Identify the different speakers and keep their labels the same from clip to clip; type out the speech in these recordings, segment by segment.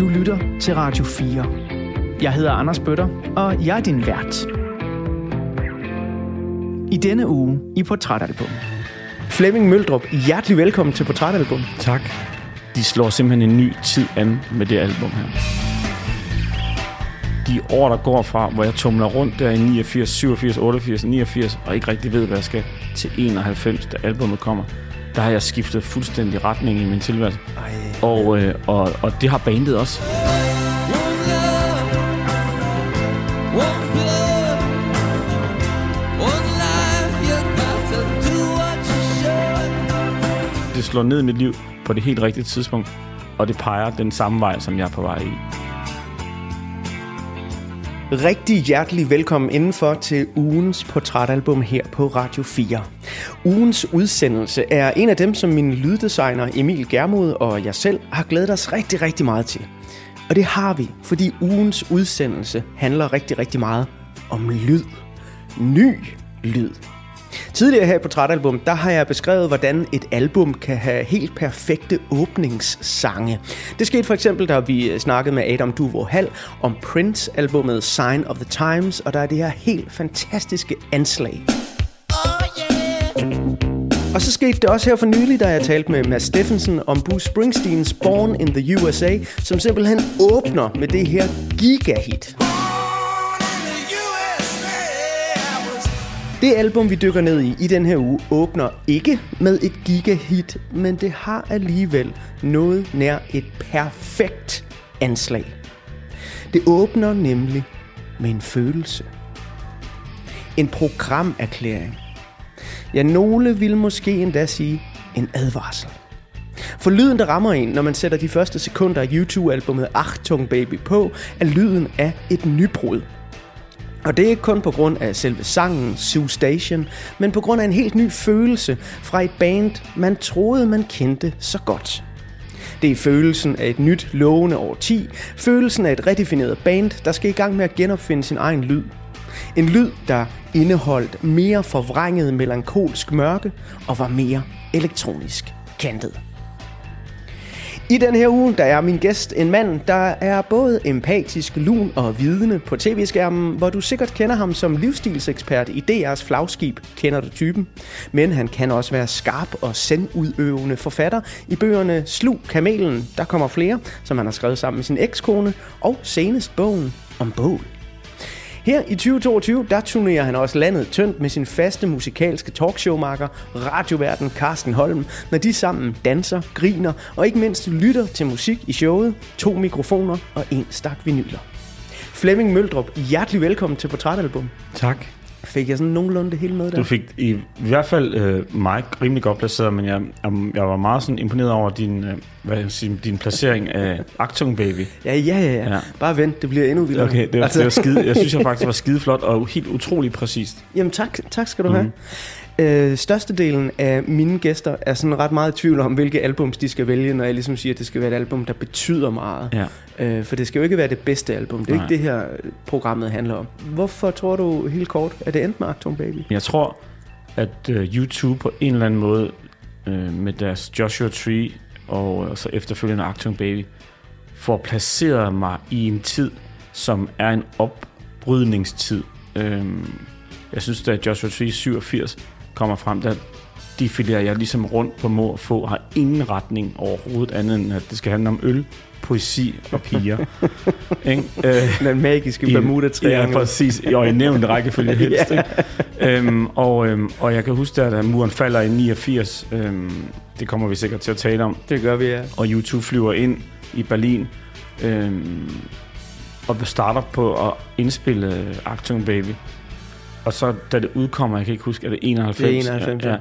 Speaker 1: Du lytter til Radio 4. Jeg hedder Anders Bøtter, og jeg er din vært. I denne uge i Portrætalbum. Flemming Møldrup, hjertelig velkommen til Portrætalbum.
Speaker 2: Tak. De slår simpelthen en ny tid an med det album her. De år, der går fra, hvor jeg tumler rundt der i 89, 87, 88, 89, og ikke rigtig ved, hvad jeg skal, til 91, da albumet kommer, der har jeg skiftet fuldstændig retning i min tilværelse. Og, øh, og, og det har bandet også. Det slår ned i mit liv på det helt rigtige tidspunkt, og det peger den samme vej, som jeg er på vej i.
Speaker 1: Rigtig hjertelig velkommen indenfor til ugens portrætalbum her på Radio 4. Ugens udsendelse er en af dem, som min lyddesigner Emil Germod og jeg selv har glædet os rigtig, rigtig meget til. Og det har vi, fordi ugens udsendelse handler rigtig, rigtig meget om lyd. Ny lyd. Tidligere her på Portrætalbum, der har jeg beskrevet, hvordan et album kan have helt perfekte åbningssange. Det skete for eksempel, da vi snakkede med Adam Duvo Hall om Prince-albummet Sign of the Times, og der er det her helt fantastiske anslag. Og så skete det også her for nylig, da jeg talte med Mads Steffensen om Bruce Springsteens Born in the USA, som simpelthen åbner med det her gigahit. Det album, vi dykker ned i i den her uge, åbner ikke med et gigahit, men det har alligevel noget nær et perfekt anslag. Det åbner nemlig med en følelse. En programerklæring. Ja, nogle vil måske endda sige en advarsel. For lyden, der rammer en, når man sætter de første sekunder af YouTube-albumet Achtung Baby på, er lyden af et nybrud. Og det er ikke kun på grund af selve sangen, Sue Station, men på grund af en helt ny følelse fra et band, man troede, man kendte så godt. Det er følelsen af et nyt, lovende årti, følelsen af et redefineret band, der skal i gang med at genopfinde sin egen lyd. En lyd, der indeholdt mere forvrænget melankolsk mørke og var mere elektronisk kantet. I den her uge, der er min gæst en mand, der er både empatisk, lun og vidende på tv-skærmen, hvor du sikkert kender ham som livsstilsekspert i DR's flagskib, kender du typen. Men han kan også være skarp og sendudøvende forfatter i bøgerne Slug Kamelen, der kommer flere, som han har skrevet sammen med sin ekskone, og senest bogen om bål. Her i 2022, der turnerer han også landet tyndt med sin faste musikalske talkshowmarker, radioverden Carsten Holm, når de sammen danser, griner og ikke mindst lytter til musik i showet, to mikrofoner og en stak vinyler. Flemming Møldrup, hjertelig velkommen til Portrætalbum.
Speaker 2: Tak.
Speaker 1: Fik jeg sådan nogenlunde det hele med der?
Speaker 2: Du fik i, i hvert fald øh, mig rimelig godt placeret, men jeg, jeg var meget sådan imponeret over din, øh, hvad jeg siger, din placering af Actung Baby.
Speaker 1: Ja, ja, ja, ja. Bare vent, det bliver endnu vildere.
Speaker 2: Okay, det var, altså. det var skide, jeg synes jeg faktisk var skide flot og helt utrolig præcist.
Speaker 1: Jamen tak, tak skal du have. Øh, størstedelen af mine gæster er sådan ret meget i tvivl om, hvilke albums de skal vælge, når jeg ligesom siger, at det skal være et album, der betyder meget.
Speaker 2: Ja.
Speaker 1: Øh, for det skal jo ikke være det bedste album. Det er
Speaker 2: Nej.
Speaker 1: ikke det her, programmet handler om. Hvorfor tror du helt kort, at det endte med Acton Baby?
Speaker 2: Jeg tror, at øh, YouTube på en eller anden måde øh, med deres Joshua Tree og, og så efterfølgende Actung Baby får placeret mig i en tid, som er en opbrydningstid. Øh, jeg synes, da Joshua Tree 87 kommer frem, der defilerer jeg ligesom rundt på må og få, har ingen retning overhovedet andet end, at det skal handle om øl, poesi og piger. Ikke? Øh,
Speaker 1: Den magiske bermuda
Speaker 2: Ja, præcis. Og i nævnt rækkefølge helst. ja. øhm, og, øhm, og jeg kan huske, at muren falder i 89. Øhm, det kommer vi sikkert til at tale om.
Speaker 1: Det gør vi, ja.
Speaker 2: Og YouTube flyver ind i Berlin. Øhm, og starter på at indspille Actung Baby. Og så, da det udkommer, jeg kan ikke huske, er det 91?
Speaker 1: Det er 91, ja.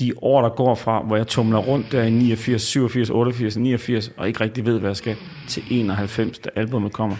Speaker 2: De år, der går fra, hvor jeg tumler rundt der i 89, 87, 88, 89, og ikke rigtig ved, hvad jeg skal, til 91, da albumet kommer,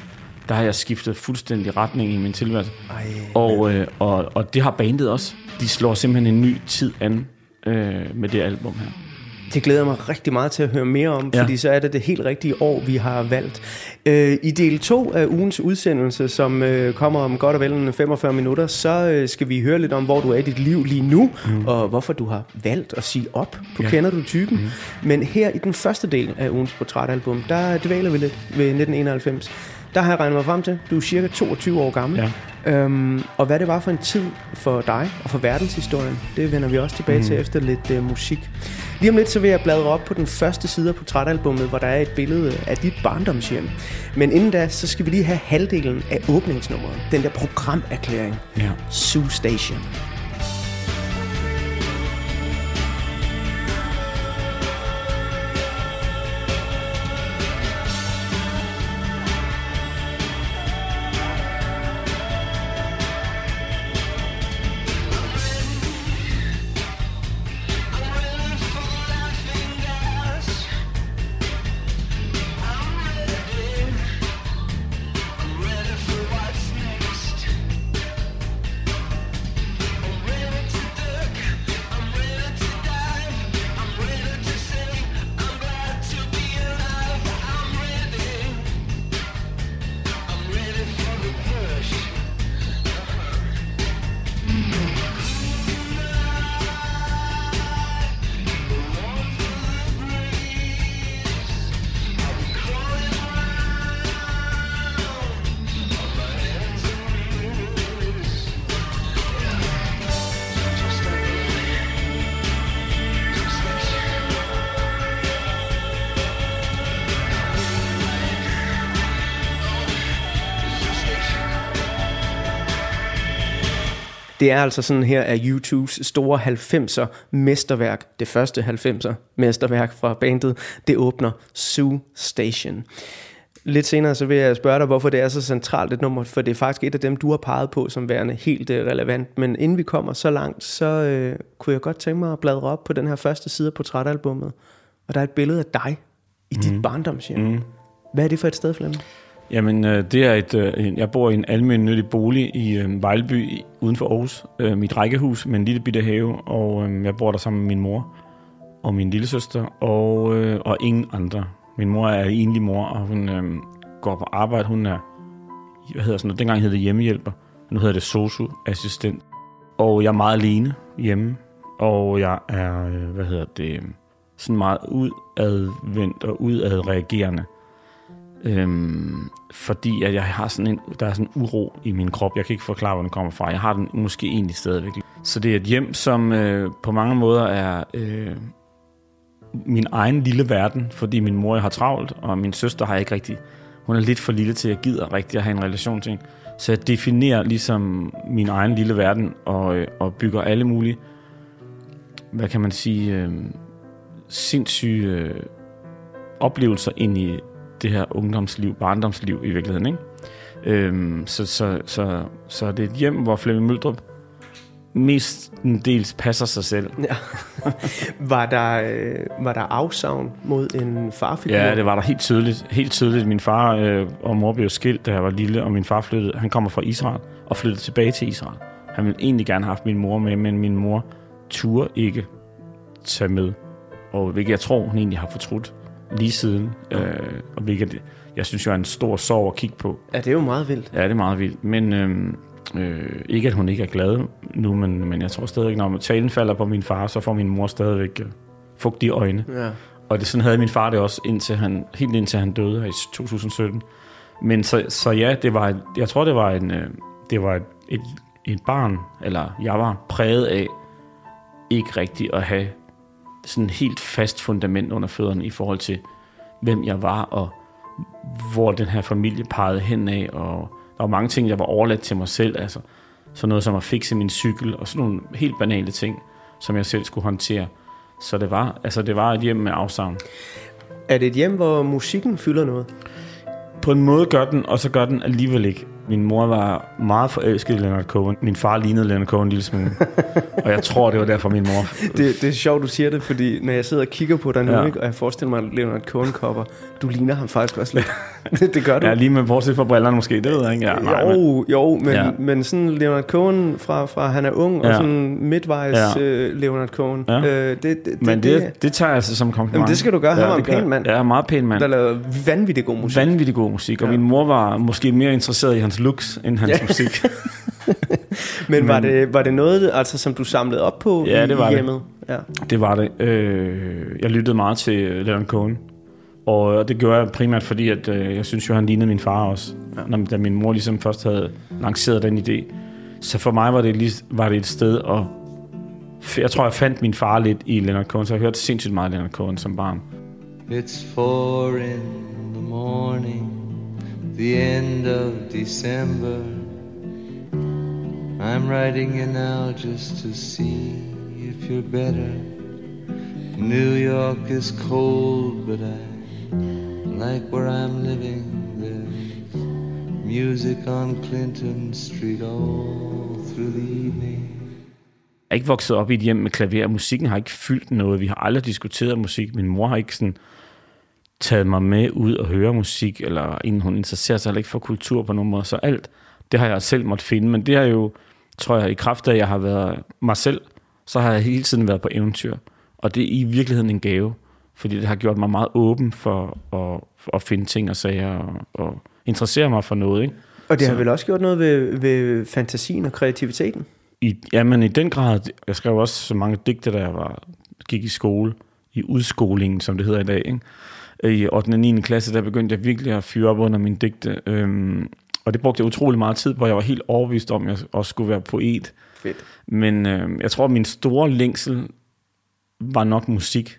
Speaker 2: der har jeg skiftet fuldstændig retning i min tilværelse.
Speaker 1: Ej,
Speaker 2: Og, øh, og, og det har bandet også. De slår simpelthen en ny tid an øh, med det album her.
Speaker 1: Det glæder jeg mig rigtig meget til at høre mere om, ja. Fordi så er det det helt rigtige år, vi har valgt. Øh, I del 2 af ugens udsendelse, som øh, kommer om godt og vel en 45 minutter, så øh, skal vi høre lidt om, hvor du er i dit liv lige nu, mm. og hvorfor du har valgt at sige op. Ja.
Speaker 2: Ja.
Speaker 1: kender du typen. Mm. Men her i den første del af ugens portrætalbum, der dvæler vi lidt ved 1991. Der har jeg regnet mig frem til, du er cirka 22 år gammel.
Speaker 2: Ja.
Speaker 1: Øhm, og hvad det var for en tid for dig og for verdenshistorien, det vender vi også tilbage mm. til efter lidt øh, musik. Lige om lidt så vil jeg bladre op på den første side af portrætalbummet, hvor der er et billede af dit barndomshjem. Men inden da, så skal vi lige have halvdelen af åbningsnummeret. Den der programerklæring.
Speaker 2: Ja.
Speaker 1: Sioux Station. Det er altså sådan her af YouTubes store 90'er mesterværk, det første 90'er mesterværk fra bandet, det åbner Sioux Station. Lidt senere så vil jeg spørge dig, hvorfor det er så centralt et nummer, for det er faktisk et af dem, du har peget på som værende helt øh, relevant. Men inden vi kommer så langt, så øh, kunne jeg godt tænke mig at bladre op på den her første side af portrætalbummet. Og der er et billede af dig i dit mm. barndomshjem. Mm. Hvad er det for et sted, Flemming?
Speaker 2: Jamen, øh, det er et, øh, en- jeg bor i en almindelig bolig i øh, Vejleby uden for Aarhus. Mit rækkehus med en lille bitte have, og jeg bor der sammen med min mor og min lille søster og, og ingen andre. Min mor er enlig mor, og hun går på arbejde. Hun er, hvad hedder sådan noget, dengang hed det hjemmehjælper, nu hedder det sosu-assistent. Og jeg er meget alene hjemme, og jeg er, hvad hedder det, sådan meget udadvendt og udadreagerende. Øhm, fordi at jeg har sådan en, der er sådan en uro i min krop. Jeg kan ikke forklare, hvor den kommer fra. Jeg har den måske egentlig stadigvæk. Så det er et hjem, som øh, på mange måder er øh, min egen lille verden, fordi min mor har travlt, og min søster har ikke rigtig... Hun er lidt for lille til, at jeg gider rigtig at have en relation til hende. Så jeg definerer ligesom min egen lille verden, og, øh, og bygger alle mulige, hvad kan man sige, øh, sindssyge øh, oplevelser ind i det her ungdomsliv, barndomsliv i virkeligheden. Ikke? Øhm, så, så, så, så det er et hjem, hvor Flemming Møldrup mest en dels passer sig selv.
Speaker 1: Ja. var, der, øh, var der afsavn mod en farfigur?
Speaker 2: Ja, det var der helt tydeligt. Helt tydeligt. Min far øh, og mor blev skilt, da jeg var lille, og min far flyttede. Han kommer fra Israel og flyttede tilbage til Israel. Han ville egentlig gerne have haft min mor med, men min mor turde ikke tage med. Og hvilket jeg tror, hun egentlig har fortrudt lige siden. Øh, og hvilket jeg synes jo er en stor sorg at kigge på.
Speaker 1: Ja, det er jo meget vildt.
Speaker 2: Ja, det er meget vildt. Men øh, øh, ikke, at hun ikke er glad nu, men, men jeg tror stadig, når talen falder på min far, så får min mor stadigvæk øh, fugtige øjne.
Speaker 1: Ja.
Speaker 2: Og det, sådan havde min far det også, indtil han, helt indtil han døde her i 2017. Men så, så ja, det var, jeg tror, det var, en, øh, det var et, et, et barn, eller jeg var præget af ikke rigtigt at have sådan helt fast fundament under fødderne i forhold til, hvem jeg var, og hvor den her familie pegede hen af, og der var mange ting, jeg var overladt til mig selv, altså sådan noget som at fikse min cykel, og sådan nogle helt banale ting, som jeg selv skulle håndtere. Så det var, altså det var et hjem med afsavn.
Speaker 1: Er det et hjem, hvor musikken fylder noget?
Speaker 2: På en måde gør den, og så gør den alligevel ikke. Min mor var meget forelsket i Leonard Cohen. Min far lignede Leonard Cohen en lille smule. og jeg tror, det var derfor, min mor...
Speaker 1: Det, det er sjovt, du siger det, fordi når jeg sidder og kigger på dig nu,
Speaker 2: Ja.
Speaker 1: ikke, og jeg forestiller mig Leonard Cohen-kopper, du ligner ham faktisk også lidt. det, det gør du.
Speaker 2: Ja, lige med bortset fra brillerne måske, det ved jeg ikke. Ja, nej, men,
Speaker 1: jo, jo, men, ja. Men sådan Leonard Cohen fra, fra han er ung, ja. og sådan midtvejs ja. Øh, Leonard Cohen.
Speaker 2: Ja.
Speaker 1: Øh, det, det, det,
Speaker 2: men det, det tager jeg altså som kompliment.
Speaker 1: Jamen, det skal du gøre. Han var en
Speaker 2: det
Speaker 1: pæn mand.
Speaker 2: Ja, meget pæn mand.
Speaker 1: der lavede vanvittig god musik.
Speaker 2: Vanvittig god musik, og
Speaker 1: Ja.
Speaker 2: min mor var måske mere interesseret i hans looks, end hans
Speaker 1: Ja.
Speaker 2: musik.
Speaker 1: men var det, var det noget, altså, som du samlede op på
Speaker 2: Ja,
Speaker 1: i,
Speaker 2: det var
Speaker 1: i
Speaker 2: det.
Speaker 1: hjemmet? Ja.
Speaker 2: Det var det. Øh, jeg lyttede meget til øh, Leonard Cohen. Og det gjorde jeg primært fordi, at øh, jeg synes jo, han lignede min far også.
Speaker 1: Ja.
Speaker 2: Når, da min mor ligesom først havde lanceret den idé. Så for mig var det, lige, var det et sted at... Jeg tror, jeg fandt min far lidt i Leonard Cohen, så jeg hørte sindssygt meget Leonard Cohen som barn.
Speaker 3: It's four in the morning, the end of December. I'm writing you now just to see if you're better. New York is cold, but I like where I'm living. There's music on Clinton Street all through the evening.
Speaker 2: Jeg er ikke vokset op i et hjem med klaver. Musikken har ikke fyldt noget. Vi har aldrig diskuteret musik. Min mor har ikke sådan taget mig med ud og høre musik, eller inden hun interesserer sig heller ikke for kultur på nogen måde. Så alt, det har jeg selv måtte finde. Men det har jo, tror jeg, i kraft af, at jeg har været mig selv, så har jeg hele tiden været på eventyr. Og det er i virkeligheden en gave, fordi det har gjort mig meget åben for at, for at finde ting og sager, og, og interessere mig for noget. Ikke?
Speaker 1: Og det har
Speaker 2: Så-
Speaker 1: vel også gjort noget ved, ved fantasien og kreativiteten?
Speaker 2: I, jamen i den grad, jeg skrev også så mange digte, da jeg var, gik i skole, i udskolingen, som det hedder i dag. Ikke? I 8. og 9. klasse, der begyndte jeg virkelig at fyre op under mine digte. Øhm, og det brugte jeg utrolig meget tid på. Jeg var helt overbevist om, at jeg også skulle være poet.
Speaker 1: Fedt.
Speaker 2: Men øh, jeg tror, at min store længsel var nok musik.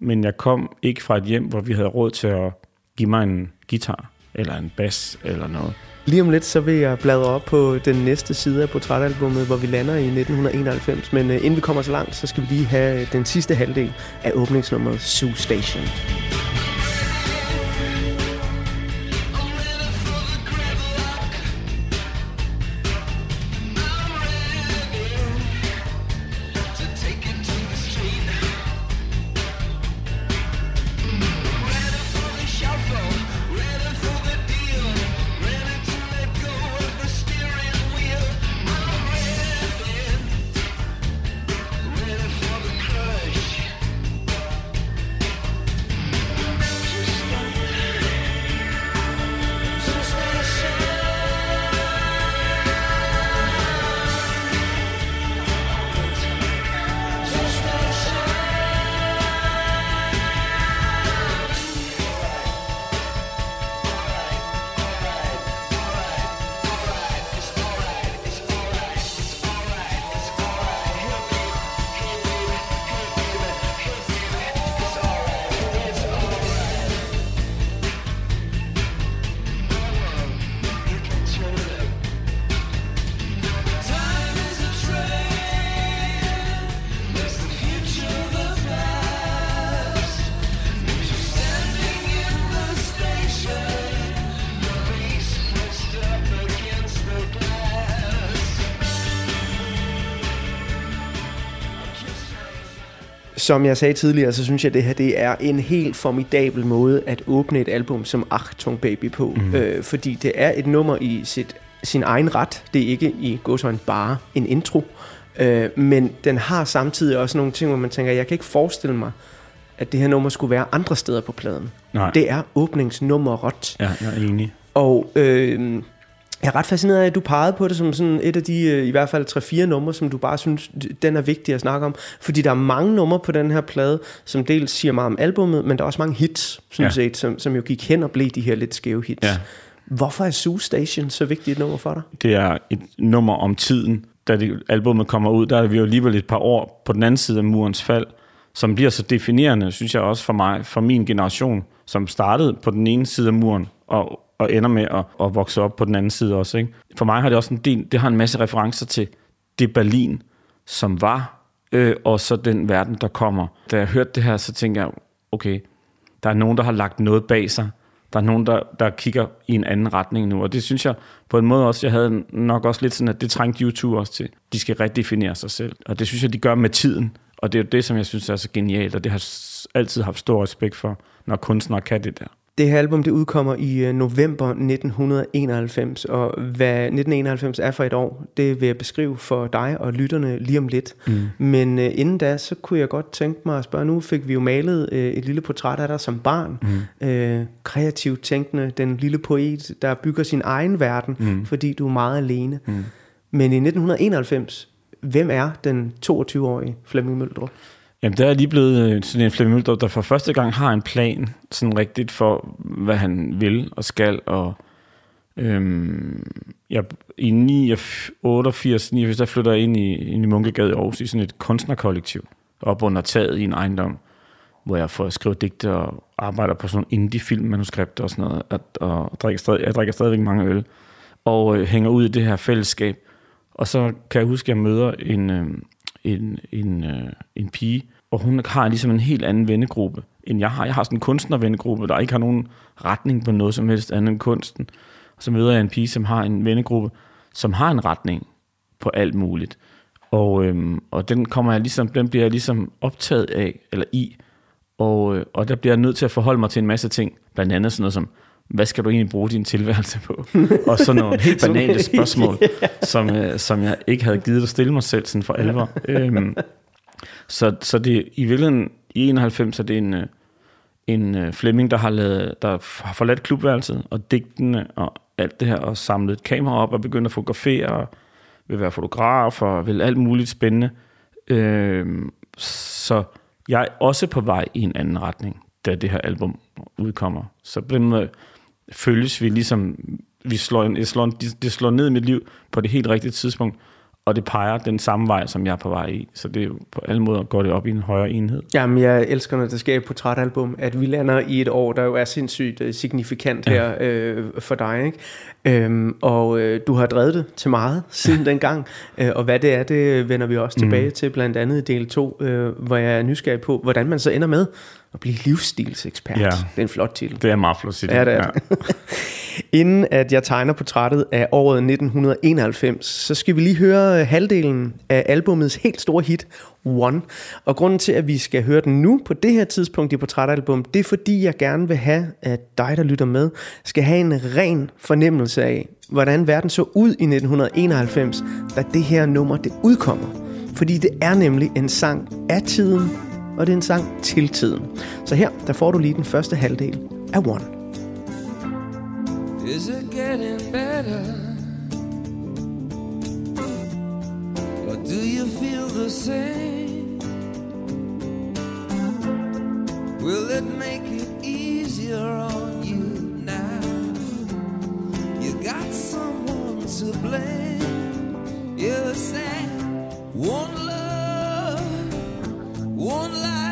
Speaker 2: Men jeg kom ikke fra et hjem, hvor vi havde råd til at give mig en guitar, eller en bas, eller noget.
Speaker 1: Lige om lidt, så vil jeg bladre op på den næste side af portrætalbummet, hvor vi lander i 1991. Men uh, inden vi kommer så langt, så skal vi lige have den sidste halvdel af åbningsnummeret Zoo Station. Som jeg sagde tidligere, så synes jeg, at det her det er en helt formidabel måde at åbne et album som Achtung Baby på. Mm. Øh, fordi det er et nummer i sit, sin egen ret. Det er ikke i gåsøjne bare en intro. Øh, men den har samtidig også nogle ting, hvor man tænker, jeg kan ikke forestille mig, at det her nummer skulle være andre steder på pladen.
Speaker 2: Nej.
Speaker 1: Det er åbningsnummeret.
Speaker 2: Ja, jeg er enig.
Speaker 1: Og øh, jeg er ret fascineret af, at du pegede på det som sådan et af de, øh, i hvert fald 3-4 numre, som du bare synes, den er vigtig at snakke om. Fordi der er mange numre på den her plade, som dels siger meget om albummet, men der er også mange hits, sådan
Speaker 2: Ja.
Speaker 1: set, som, som jo gik hen og blev de her lidt skæve hits.
Speaker 2: Ja.
Speaker 1: Hvorfor er Zoo Station så vigtigt et nummer for dig?
Speaker 2: Det er et nummer om tiden. Da det albumet kommer ud, der er vi jo alligevel et par år på den anden side af murens fald, som bliver så definerende, synes jeg også for mig, for min generation, som startede på den ene side af muren, og, og ender med at, at vokse op på den anden side også. Ikke? For mig har det også en del, det har en masse referencer til det Berlin, som var, øh, og så den verden, der kommer. Da jeg hørte det her, så tænker jeg, okay, der er nogen, der har lagt noget bag sig, Der er nogen, der, der kigger i en anden retning nu, og det synes jeg på en måde også, jeg havde nok også lidt sådan, at det trængte YouTube også til. De skal redefinere sig selv, og det synes jeg, de gør med tiden. Og det er jo det, som jeg synes er så genialt, og det har altid haft stor respekt for, når kunstnere kan det der.
Speaker 1: Det her album, det udkommer i øh, november 1991, og hvad 1991 er for et år, det vil jeg beskrive for dig og lytterne lige om lidt. Mm. Men øh, inden da, så kunne jeg godt tænke mig at spørge, nu fik vi jo malet øh, et lille portræt af dig som barn. Mm. Øh, kreativt tænkende, den lille poet, der bygger sin egen verden, mm. fordi du er meget alene. Mm. Men i 1991, hvem er den 22-årige Flemming Møldrup?
Speaker 2: Jamen, der er lige blevet øh, sådan en Flemming Møldrup, der for første gang har en plan, sådan rigtigt for, hvad han vil og skal, og øhm, jeg, i 89, 88, 89, der flytter jeg ind i, ind i Munkegade i Aarhus i sådan et kunstnerkollektiv, op under taget i en ejendom, hvor jeg får skrevet digte og arbejder på sådan nogle indie-filmmanuskripter og sådan noget, og, og drikker stadig, jeg drikker stadigvæk mange øl, og øh, hænger ud i det her fællesskab. Og så kan jeg huske, at jeg møder en, øh, en, en, øh, en pige, og hun har ligesom en helt anden vennegruppe, end jeg har. Jeg har sådan en kunstnervennegruppe, der ikke har nogen retning på noget som helst andet end kunsten. Og så møder jeg en pige, som har en vennegruppe, som har en retning på alt muligt. Og, øhm, og den, kommer jeg ligesom, den bliver jeg ligesom optaget af, eller i, og, øh, og der bliver jeg nødt til at forholde mig til en masse ting, blandt andet sådan noget som, hvad skal du egentlig bruge din tilværelse på? og sådan nogle helt banale spørgsmål, som, øh, som jeg ikke havde givet at stille mig selv sådan for alvor. øhm, så, så det i virkeligheden, i 91 er det en, øh, en øh, Flemming, der har, lavet, der har forladt klubværelset og digtene og alt det her, og samlet et kamera op og begyndt at fotografere, og vil være fotograf og vil alt muligt spændende. Øhm, så jeg er også på vej i en anden retning, da det her album udkommer. Så på den måde følges vi ligesom, vi slår, en- jeg slår, en- det slår ned i mit liv på det helt rigtige tidspunkt, og det peger den samme vej, som jeg er på vej i. Så det er jo på alle måder går det op i en højere enhed.
Speaker 1: Jamen, jeg elsker, når det sker et portrætalbum, at vi lander i et år, der jo er sindssygt øh, signifikant
Speaker 2: Ja.
Speaker 1: her øh, for dig. Ikke? Øhm, og øh, du har drevet det til meget siden dengang, øh, og hvad det er, det vender vi også tilbage mm. til, blandt andet i del 2, øh, hvor jeg er nysgerrig på, hvordan man så ender med at blive livsstilsekspert.
Speaker 2: Ja.
Speaker 1: Det er en flot titel.
Speaker 2: Det er meget flot sit.
Speaker 1: Ja, det er det. Inden at jeg tegner portrættet af året 1991, så skal vi lige høre halvdelen af albumets helt store hit, One. Og grunden til, at vi skal høre den nu på det her tidspunkt i portrætalbum, det er fordi, jeg gerne vil have, at dig, der lytter med, skal have en ren fornemmelse af, hvordan verden så ud i 1991, da det her nummer det udkommer. Fordi det er nemlig en sang af tiden, og det er en sang til tiden. Så her, der får du lige den første halvdel af One.
Speaker 4: Is it getting better? Or do you feel the same? Will it make it easier on you now? You got someone to blame. You say, one love, one life.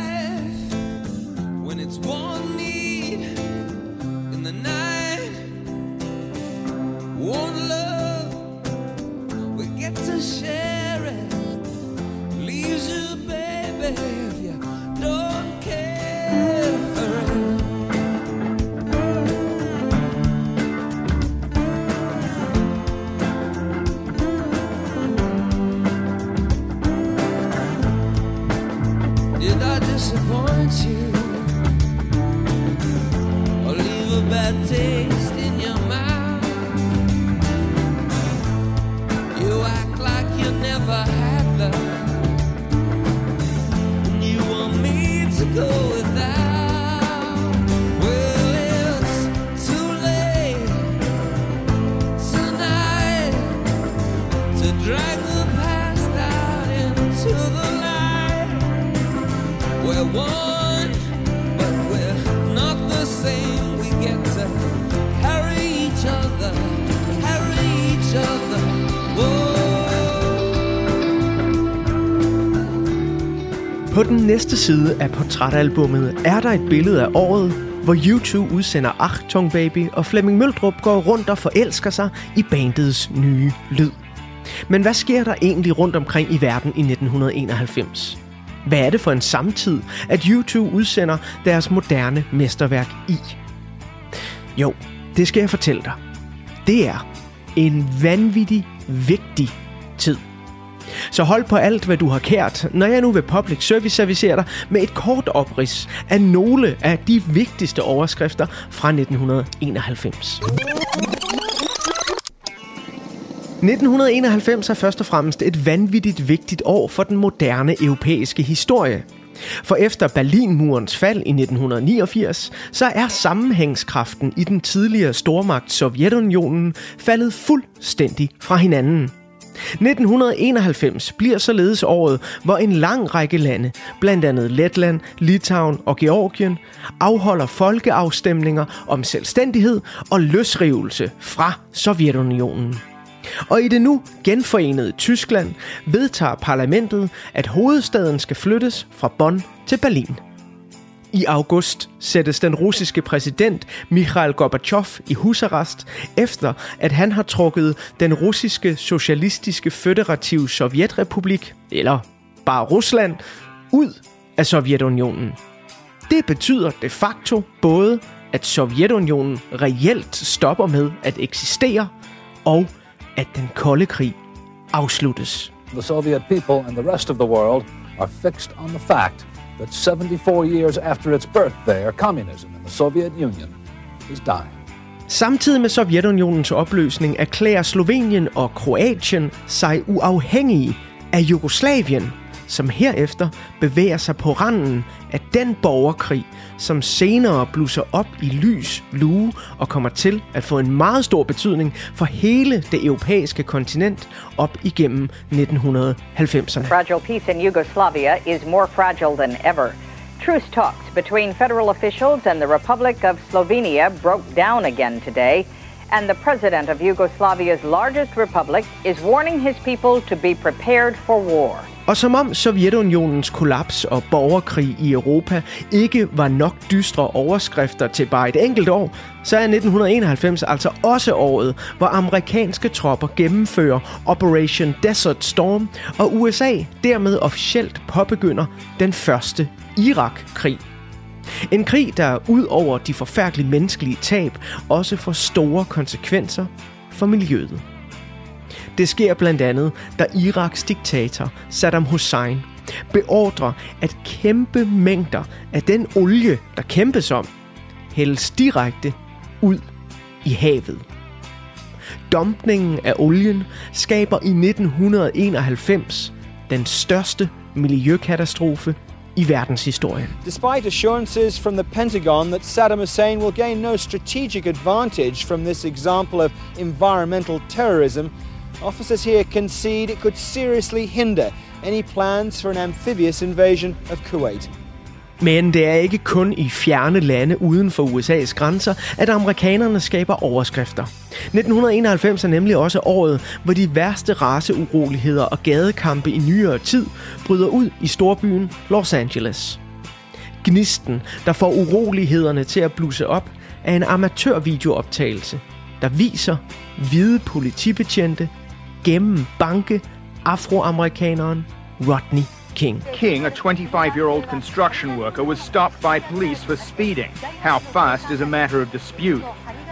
Speaker 1: Næste side af portrætalbummet er der et billede af året, hvor YouTube udsender Achtung Baby, og Flemming Møldrup går rundt og forelsker sig i bandets nye lyd. Men hvad sker der egentlig rundt omkring i verden i 1991? Hvad er det for en samtid, at YouTube udsender deres moderne mesterværk i? Jo, det skal jeg fortælle dig. Det er en vanvittig vigtig tid. Så hold på alt, hvad du har kært, når jeg nu vil public service servicere dig med et kort oprids af nogle af de vigtigste overskrifter fra 1991. 1991 er først og fremmest et vanvittigt vigtigt år for den moderne europæiske historie. For efter Berlinmurens fald i 1989, så er sammenhængskraften i den tidligere stormagt Sovjetunionen faldet fuldstændig fra hinanden. 1991 bliver således året, hvor en lang række lande, blandt andet Letland, Litauen og Georgien, afholder folkeafstemninger om selvstændighed og løsrivelse fra Sovjetunionen. Og i det nu genforenede Tyskland vedtager parlamentet, at hovedstaden skal flyttes fra Bonn til Berlin. I august sættes den russiske præsident Mikhail Gorbachev i husarrest, efter at han har trukket den russiske socialistiske føderative Sovjetrepublik, eller bare Rusland, ud af Sovjetunionen. Det betyder de facto både, at Sovjetunionen reelt stopper med at eksistere, og at den kolde krig afsluttes.
Speaker 5: The Soviet people and the rest of the world are fixed on the fact that 74 years after its birth there, communism in the Soviet Union is dying.
Speaker 1: Samtidig med Sovjetunionens opløsning erklærer Slovenien og Kroatien sig uafhængige af Jugoslavien, som herefter bevæger sig på randen af den borgerkrig, som senere blusser op i lys lue og kommer til at få en meget stor betydning for hele det europæiske kontinent op igennem 1990'erne.
Speaker 6: Fragile peace in Yugoslavia is more fragile than ever. Truce talks between federal officials and the Republic of Slovenia broke down again today, and the president of Yugoslavia's largest republic is warning his people to be prepared for war.
Speaker 1: Og som om Sovjetunionens kollaps og borgerkrig i Europa ikke var nok dystre overskrifter til bare et enkelt år, så er 1991 altså også året, hvor amerikanske tropper gennemfører Operation Desert Storm, og USA dermed officielt påbegynder den første Irak-krig. En krig, der ud over de forfærdelige menneskelige tab, også får store konsekvenser for miljøet. Det sker blandt andet, da Iraks diktator Saddam Hussein beordrer, at kæmpe mængder af den olie, der kæmpes om, hældes direkte ud i havet. Dumpningen af olien skaber i 1991 den største miljøkatastrofe i verdenshistorien.
Speaker 7: Despite assurances from the Pentagon that Saddam Hussein will gain no strategic advantage from this example of environmental terrorism, officers here concede it could seriously hinder any plans for an amphibious invasion of Kuwait.
Speaker 1: Men det er ikke kun i fjerne lande uden for USA's grænser, at amerikanerne skaber overskrifter. 1991 er nemlig også året, hvor de værste raceuroligheder og gadekampe i nyere tid bryder ud i storbyen Los Angeles. Gnisten, der får urolighederne til at blusse op, er en amatørvideooptagelse, der viser hvide politibetjente gennem banke afroamerikaneren Rodney King.
Speaker 8: King, a 25 year old construction worker, was stopped by police for speeding. How fast is a matter of dispute.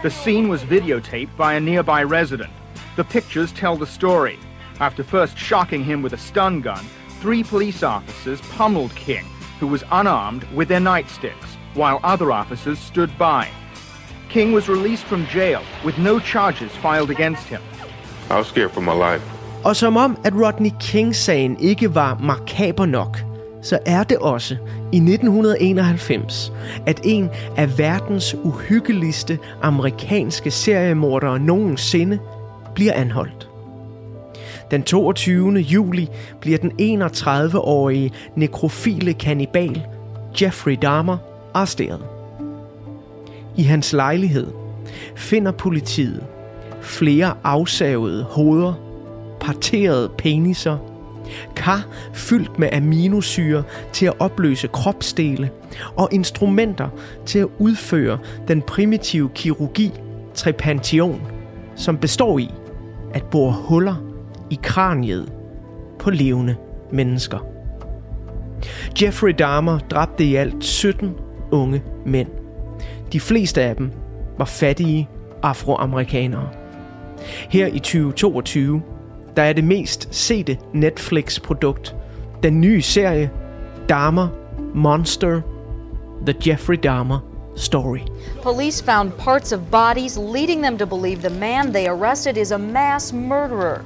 Speaker 8: The scene was videotaped by a nearby resident. The pictures tell the story. After first shocking him with a stun gun, three police officers pummeled King, who was unarmed, with their nightsticks, while other officers stood by. King was released from jail with no charges filed against him.
Speaker 9: I was scared for my life.
Speaker 1: Og som om, at Rodney King-sagen ikke var makaber nok, så er det også i 1991, at en af verdens uhyggeligste amerikanske seriemordere nogensinde bliver anholdt. Den 22. juli bliver den 31-årige nekrofile kannibal Jeffrey Dahmer arresteret. I hans lejlighed finder politiet flere afsavede hoveder, parterede peniser, kar fyldt med aminosyre til at opløse kropsdele og instrumenter til at udføre den primitive kirurgi trepantion, som består i at bore huller i kraniet på levende mennesker. Jeffrey Dahmer dræbte i alt 17 unge mænd. De fleste af dem var fattige afroamerikanere. Her i 2022, der er det mest sete Netflix-produkt den nye serie Dahmer Monster The Jeffrey Dahmer Story.
Speaker 10: Police found parts of bodies, leading them to believe the man they arrested is a mass murderer.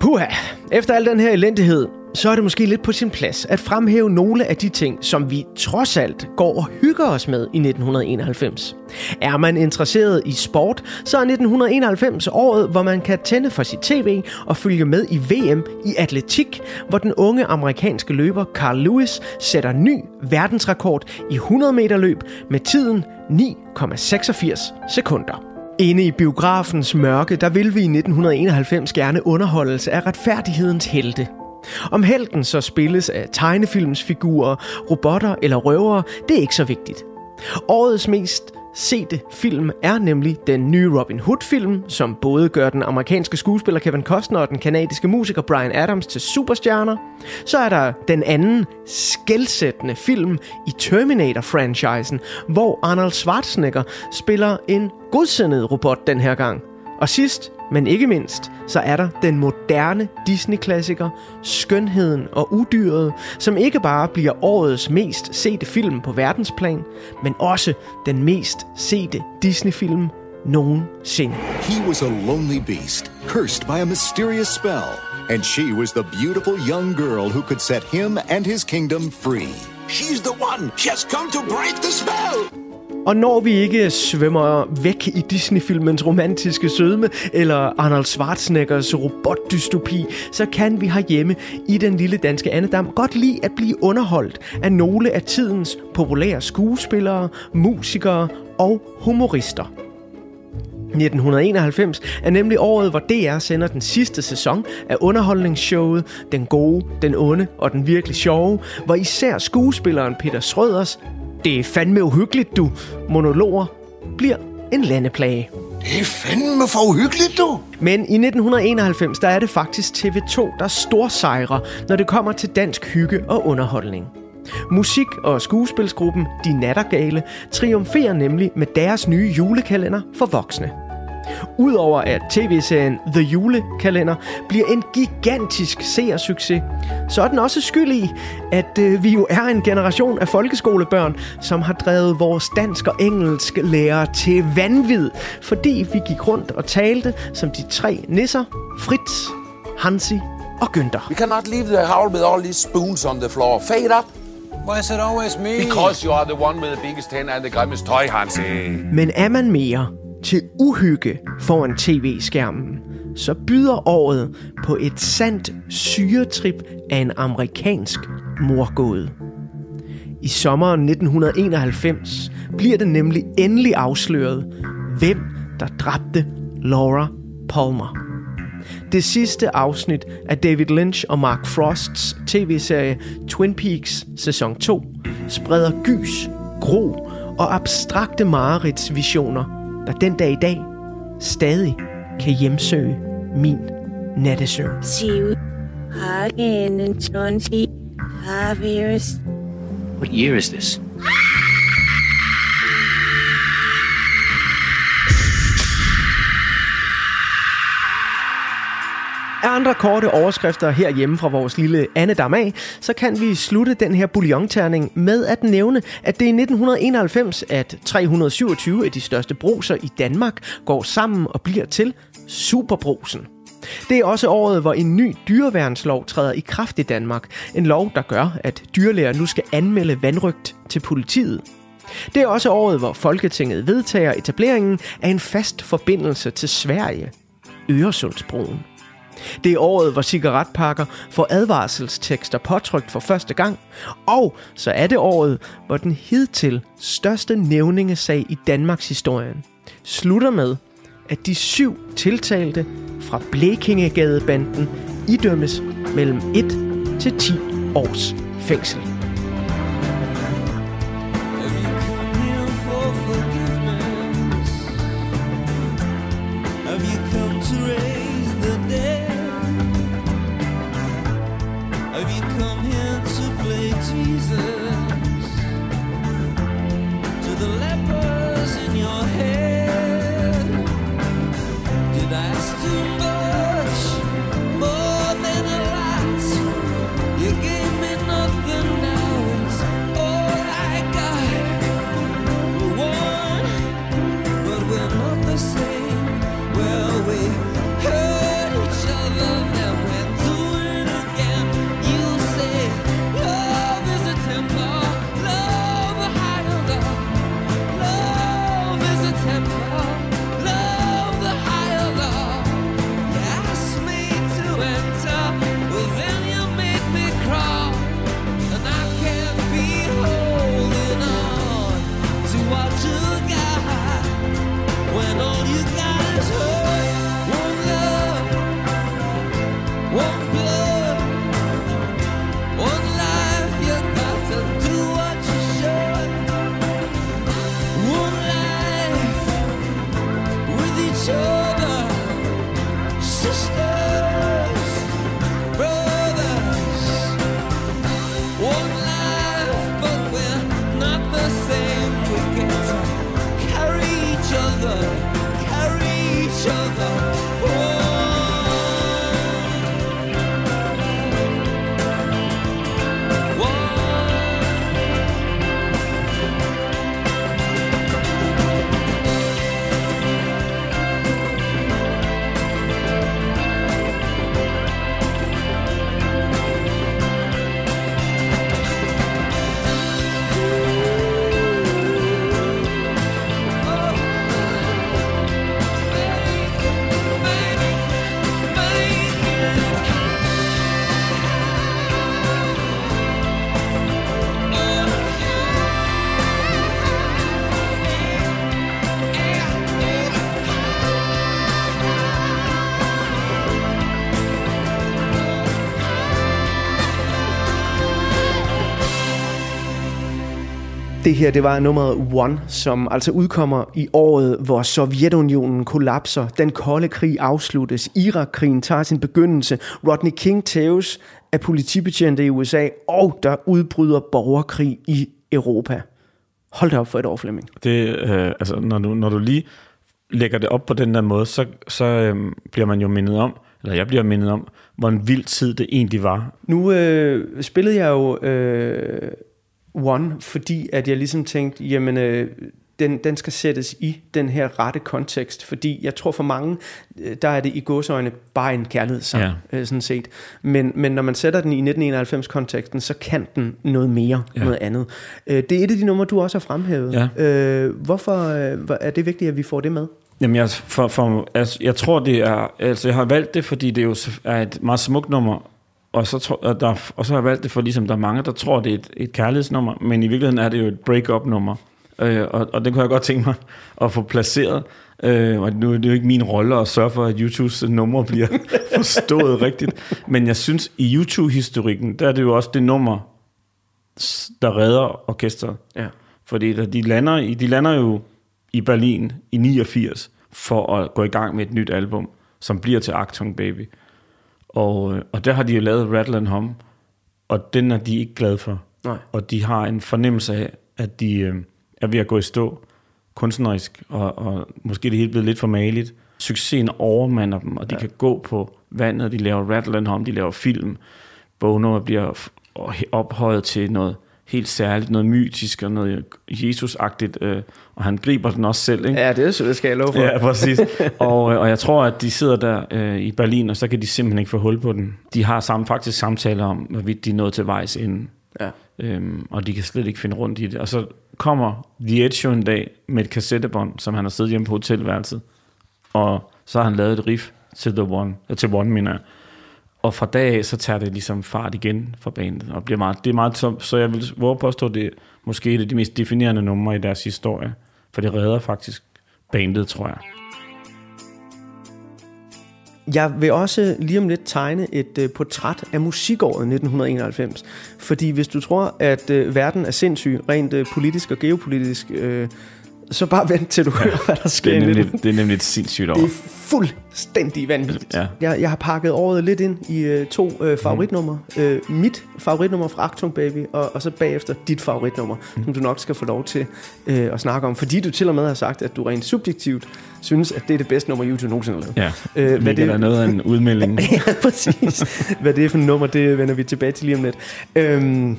Speaker 1: Puha, efter al den her elendighed, så er det måske lidt på sin plads at fremhæve nogle af de ting, som vi trods alt går og hygger os med i 1991. Er man interesseret i sport, så er 1991 året, hvor man kan tænde for sit tv og følge med i VM i atletik, hvor den unge amerikanske løber Carl Lewis sætter ny verdensrekord i 100 meter løb med tiden 9,86 sekunder. Inde i biografens mørke, der vil vi i 1991 gerne underholdelse af retfærdighedens helte. Om helten så spilles af tegnefilmsfigurer, robotter eller røvere, det er ikke så vigtigt. Årets mest sete film er nemlig den nye Robin Hood-film, som både gør den amerikanske skuespiller Kevin Costner og den kanadiske musiker Brian Adams til superstjerner. Så er der den anden skældsættende film i Terminator-franchisen, hvor Arnold Schwarzenegger spiller en godsindet robot den her gang. Og sidst, men ikke mindst, så er der den moderne Disney-klassiker Skønheden og Udyret, som ikke bare bliver årets mest sete film på verdensplan, men også den mest sete Disney-film nogensinde.
Speaker 11: He was a lonely beast, cursed by a mysterious spell, and she was the beautiful young girl who could set him and his kingdom free.
Speaker 12: She's the one! She has come to break the spell!
Speaker 1: Og når vi ikke svømmer væk i Disney-filmens romantiske sødme, eller Arnold Schwarzeneggers robotdystopi, så kan vi herhjemme i den lille danske Annedam godt lide at blive underholdt af nogle af tidens populære skuespillere, musikere og humorister. 1991 er nemlig året, hvor DR sender den sidste sæson af underholdningsshowet Den Gode, Den Onde og Den Virkelig Sjove, hvor især skuespilleren Peter Schrøders det er fandme uhyggeligt, du. Monologer bliver en landeplage.
Speaker 12: Det er fandme for uhyggeligt, du.
Speaker 1: Men i 1991, der er det faktisk TV2, der storsejrer, når det kommer til dansk hygge og underholdning. Musik- og skuespilsgruppen De Nattergale triumferer nemlig med deres nye julekalender for voksne. Udover at tv-serien The Julekalender bliver en gigantisk seersucces, så er den også skyld i, at øh, vi jo er en generation af folkeskolebørn, som har drevet vores dansk og engelsk lærer til vanvid, fordi vi gik rundt og talte som de tre nisser, Fritz, Hansi og Günther.
Speaker 12: We cannot leave the house with all these spoons on the floor. Fade up.
Speaker 13: Why is it always me?
Speaker 12: Because you are the one with the biggest hand and the grimmest toy, Hansi.
Speaker 1: Men er man mere til uhygge foran tv-skærmen, så byder året på et sandt syretrip af en amerikansk morgåde. I sommeren 1991 bliver det nemlig endelig afsløret, hvem der dræbte Laura Palmer. Det sidste afsnit af David Lynch og Mark Frosts tv-serie Twin Peaks sæson 2 spreder gys, gro og abstrakte mareridtsvisioner der den dag i dag stadig kan hjemsøge min nattesøvn.
Speaker 13: What year is this?
Speaker 1: Af andre korte overskrifter herhjemme fra vores lille Annedam af, så kan vi slutte den her bouillonterning med at nævne, at det er i 1991, at 327 af de største broser i Danmark går sammen og bliver til Superbrosen. Det er også året, hvor en ny dyreværnslov træder i kraft i Danmark. En lov, der gør, at dyrlæger nu skal anmelde vandrygt til politiet. Det er også året, hvor Folketinget vedtager etableringen af en fast forbindelse til Sverige. Øresundsbroen. Det er året, hvor cigaretpakker får advarselstekster påtrykt for første gang. Og så er det året, hvor den hidtil største nævningesag i Danmarks historien slutter med, at de syv tiltalte fra Blekingegadebanden idømmes mellem 1 til 10 års fængsel. Her, det var nummeret One, som altså udkommer i året, hvor Sovjetunionen kollapser, den kolde krig afsluttes, Irakkrigen tager sin begyndelse, Rodney King tæves af politibetjente i USA, og der udbryder borgerkrig i Europa. Hold da op for et år, Flemming.
Speaker 2: Det, øh, altså, når, du, når du lige lægger det op på den der måde, så, så øh, bliver man jo mindet om, eller jeg bliver mindet om, hvor en vild tid det egentlig var.
Speaker 1: Nu øh, spillede jeg jo øh, One, fordi at jeg ligesom tænkte, jamen, øh, den, den skal sættes i den her rette kontekst, fordi jeg tror for mange, øh, der er det i godsøjne bare en kærlighedssang,
Speaker 2: Ja.
Speaker 1: øh, sådan set. Men, men når man sætter den i 1991-konteksten, så kan den noget mere,
Speaker 2: Ja.
Speaker 1: noget andet. Øh, det er et af de numre, du også har fremhævet.
Speaker 2: Ja.
Speaker 1: Øh, hvorfor øh, er det vigtigt, at vi får det med?
Speaker 2: Jamen, jeg, for, for, altså, jeg tror, det er... Altså, jeg har valgt det, fordi det jo er et meget smukt nummer, og så, tror, og der, og så har jeg valgt det, for ligesom der er mange, der tror, det er et, et kærlighedsnummer, men i virkeligheden er det jo et break-up-nummer. Øh, og, og det kunne jeg godt tænke mig at få placeret. Øh, og nu er det jo ikke min rolle at sørge for, at YouTubes nummer bliver forstået rigtigt. Men jeg synes, i YouTube-historikken, der er det jo også det nummer, der redder orkestret.
Speaker 1: Ja.
Speaker 2: Fordi der, de, lander, i- de lander jo i Berlin i 89 for at gå i gang med et nyt album, som bliver til Achtung Baby. Og, øh, og der har de jo lavet Rattle and Hum, og den er de ikke glade for.
Speaker 1: Nej.
Speaker 2: Og de har en fornemmelse af, at de øh, er ved at gå i stå kunstnerisk, og, og måske det hele blevet lidt for maligt. Succesen overmander dem, og de ja. kan gå på vandet, de laver Rattle and Hum, de laver film. Bono bliver ophøjet til noget helt særligt, noget mytisk og noget Jesus-agtigt, øh, og han griber den også selv, ikke?
Speaker 1: Ja, det, det skal jeg love for.
Speaker 2: Ja, præcis. og, øh, og jeg tror, at de sidder der øh, i Berlin, og så kan de simpelthen ikke få hul på den. De har sammen, faktisk samtaler om, hvorvidt de er nået til vejs inden.
Speaker 1: Ja.
Speaker 2: Øhm, og de kan slet ikke finde rundt i det. Og så kommer The Edge en dag med et kassettebånd, som han har siddet hjemme på hotelværelset. Og så har han lavet et riff til The One, øh, til One, mener jeg. Og fra dag af, så tager det ligesom fart igen fra bandet, og bliver meget, det er meget tomt, så jeg vil våge påstå, at det er måske et af de mest definerende numre i deres historie, for det redder faktisk bandet, tror jeg.
Speaker 1: Jeg vil også lige om lidt tegne et øh, portræt af musikåret 1991. Fordi hvis du tror, at øh, verden er sindssyg, rent øh, politisk og geopolitisk, øh, så bare vent til du hører, hvad der sker
Speaker 2: Det er nemlig,
Speaker 1: 19.
Speaker 2: det er nemlig et sindssygt år.
Speaker 1: Det er fuldstændig vanvittigt.
Speaker 2: Ja.
Speaker 1: Jeg, jeg har pakket året lidt ind i øh, to øh, favoritnumre. Mm. Øh, mit favoritnummer fra Achtung Baby, og, og så bagefter dit favoritnummer, mm. som du nok skal få lov til øh, at snakke om. Fordi du til og med har sagt, at du rent subjektivt synes, at det er det bedste nummer, YouTube nogensinde har lavet.
Speaker 2: Ja,
Speaker 1: Øh, hvad
Speaker 2: det er noget af en udmelding.
Speaker 1: ja, præcis. Hvad det er for et nummer, det vender vi tilbage til lige om lidt. Øhm,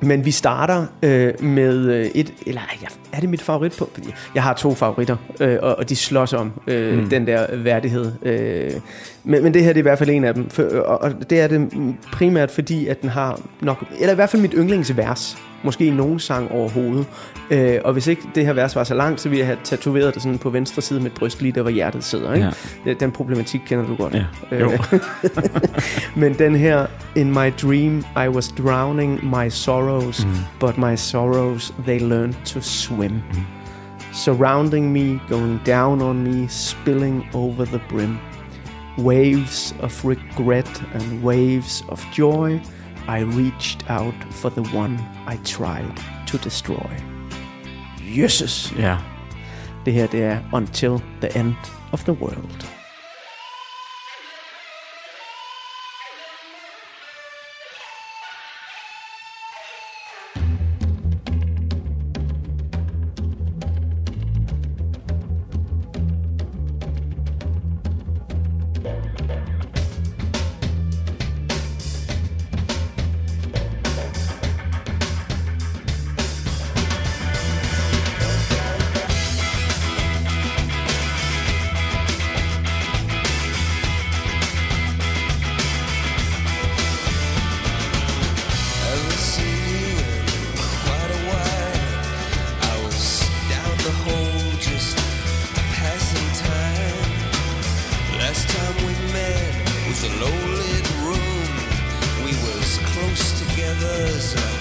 Speaker 1: Men vi starter øh, med øh, et, eller er det mit favorit på? Jeg har to favoritter, øh, og, og de slås om øh,
Speaker 2: mm.
Speaker 1: den der værdighed. Øh, men, men det her det er i hvert fald en af dem, for, og, og det er det primært fordi, at den har nok, eller i hvert fald mit yndlingsvers, måske nogen sang overhovedet. Øh, og hvis ikke det her vers var så langt, så ville jeg have tatoveret det sådan på venstre side med et bryst lige der, hvor hjertet sidder. Ikke? Ja. Den problematik kender du godt.
Speaker 2: Ja. Jo.
Speaker 1: Øh, men den her, in my dream, I was drowning my sorrows,
Speaker 2: mm.
Speaker 1: but my sorrows, they learned to swim. Mm. Surrounding me, going down on me, spilling over the brim. Waves of regret and waves of joy, I reached out for the one I tried to destroy. Jesus!
Speaker 2: Ja.
Speaker 1: Det her, det er Until the End of the World.
Speaker 4: others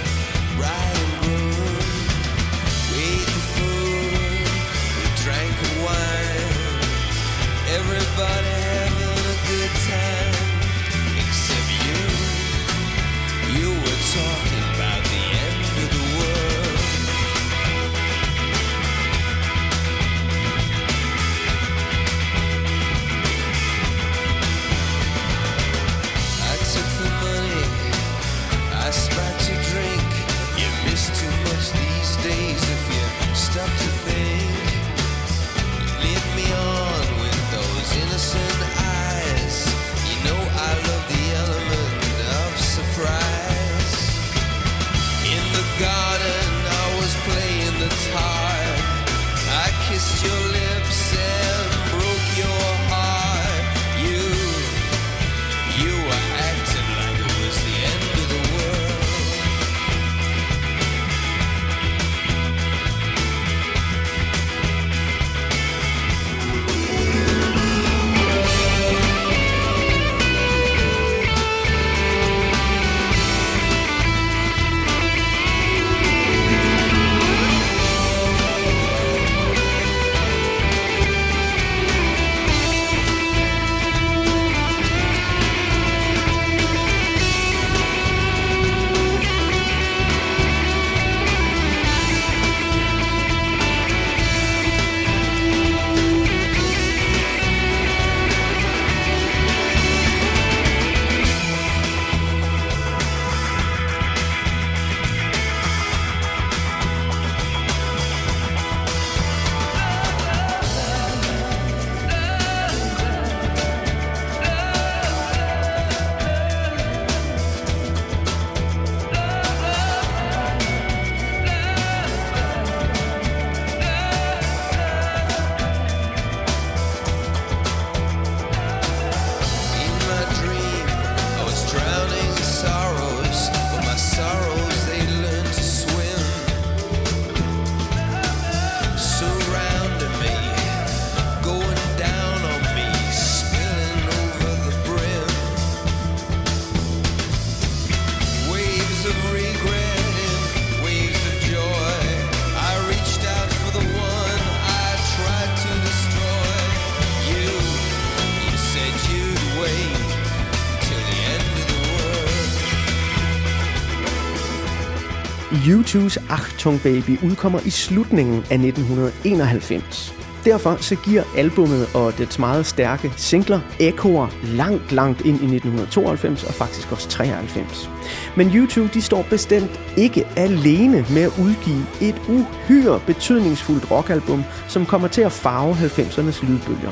Speaker 1: U2's Achtung Baby udkommer i slutningen af 1991. Derfor så giver albummet og dets meget stærke singler ekoer langt, langt ind i 1992 og faktisk også 93. Men U2 de står bestemt ikke alene med at udgive et uhyre betydningsfuldt rockalbum, som kommer til at farve 90'ernes lydbølger.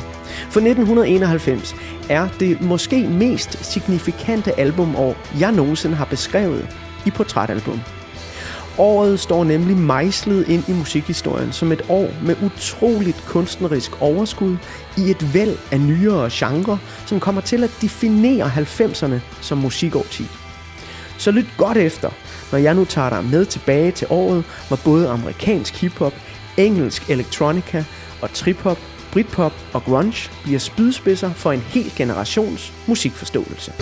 Speaker 1: For 1991 er det måske mest signifikante albumår, jeg nogensinde har beskrevet i portrætalbum. Året står nemlig mejslet ind i musikhistorien som et år med utroligt kunstnerisk overskud i et væld af nyere genrer, som kommer til at definere 90'erne som musikårti. Så lyt godt efter, når jeg nu tager dig med tilbage til året, hvor både amerikansk hiphop, engelsk electronica og trip-hop, britpop og grunge bliver spydspidser for en hel generations musikforståelse.